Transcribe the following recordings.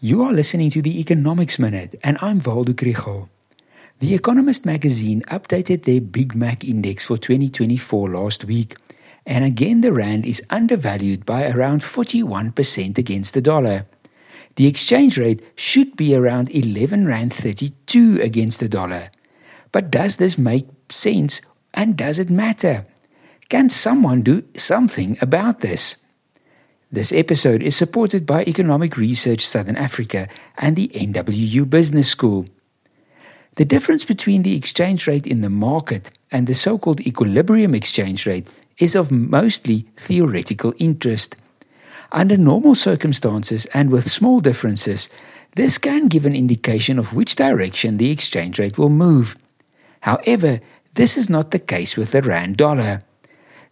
You are listening to the Economics Minute, and I'm Waldo Krugell. The Economist magazine updated their Big Mac index for 2024 last week, and again the rand is undervalued by around 41% against the dollar. The exchange rate should be around 11 rand 32 against the dollar. But does this make sense and does it matter? Can someone do something about this? This episode is supported by Economic Research Southern Africa and the NWU Business School. The difference between the exchange rate in the market and the so called equilibrium exchange rate is of mostly theoretical interest. Under normal circumstances and with small differences, this can give an indication of which direction the exchange rate will move. However, this is not the case with the Rand dollar.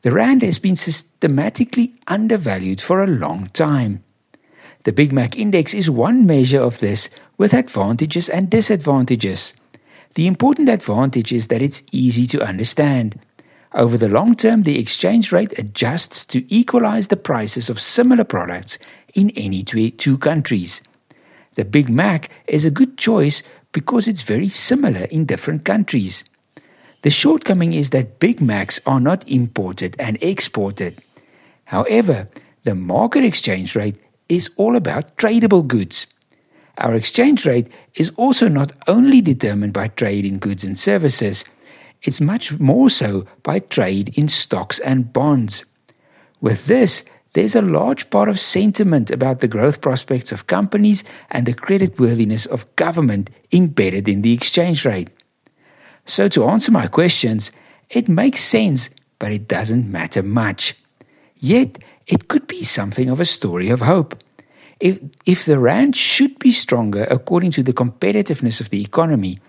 The Rand has been systematically undervalued for a long time. The Big Mac Index is one measure of this with advantages and disadvantages. The important advantage is that it's easy to understand. Over the long term, the exchange rate adjusts to equalize the prices of similar products in any two countries. The Big Mac is a good choice because it's very similar in different countries. The shortcoming is that Big Macs are not imported and exported. However, the market exchange rate is all about tradable goods. Our exchange rate is also not only determined by trade in goods and services, it's much more so by trade in stocks and bonds. With this, there's a large part of sentiment about the growth prospects of companies and the creditworthiness of government embedded in the exchange rate. So, to answer my questions, it makes sense, but it doesn't matter much. Yet, it could be something of a story of hope. If, if the Rand should be stronger according to the competitiveness of the economy,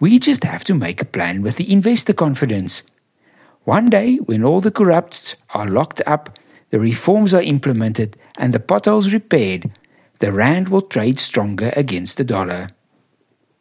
we just have to make a plan with the investor confidence. One day, when all the corrupts are locked up, the reforms are implemented, and the potholes repaired, the Rand will trade stronger against the dollar.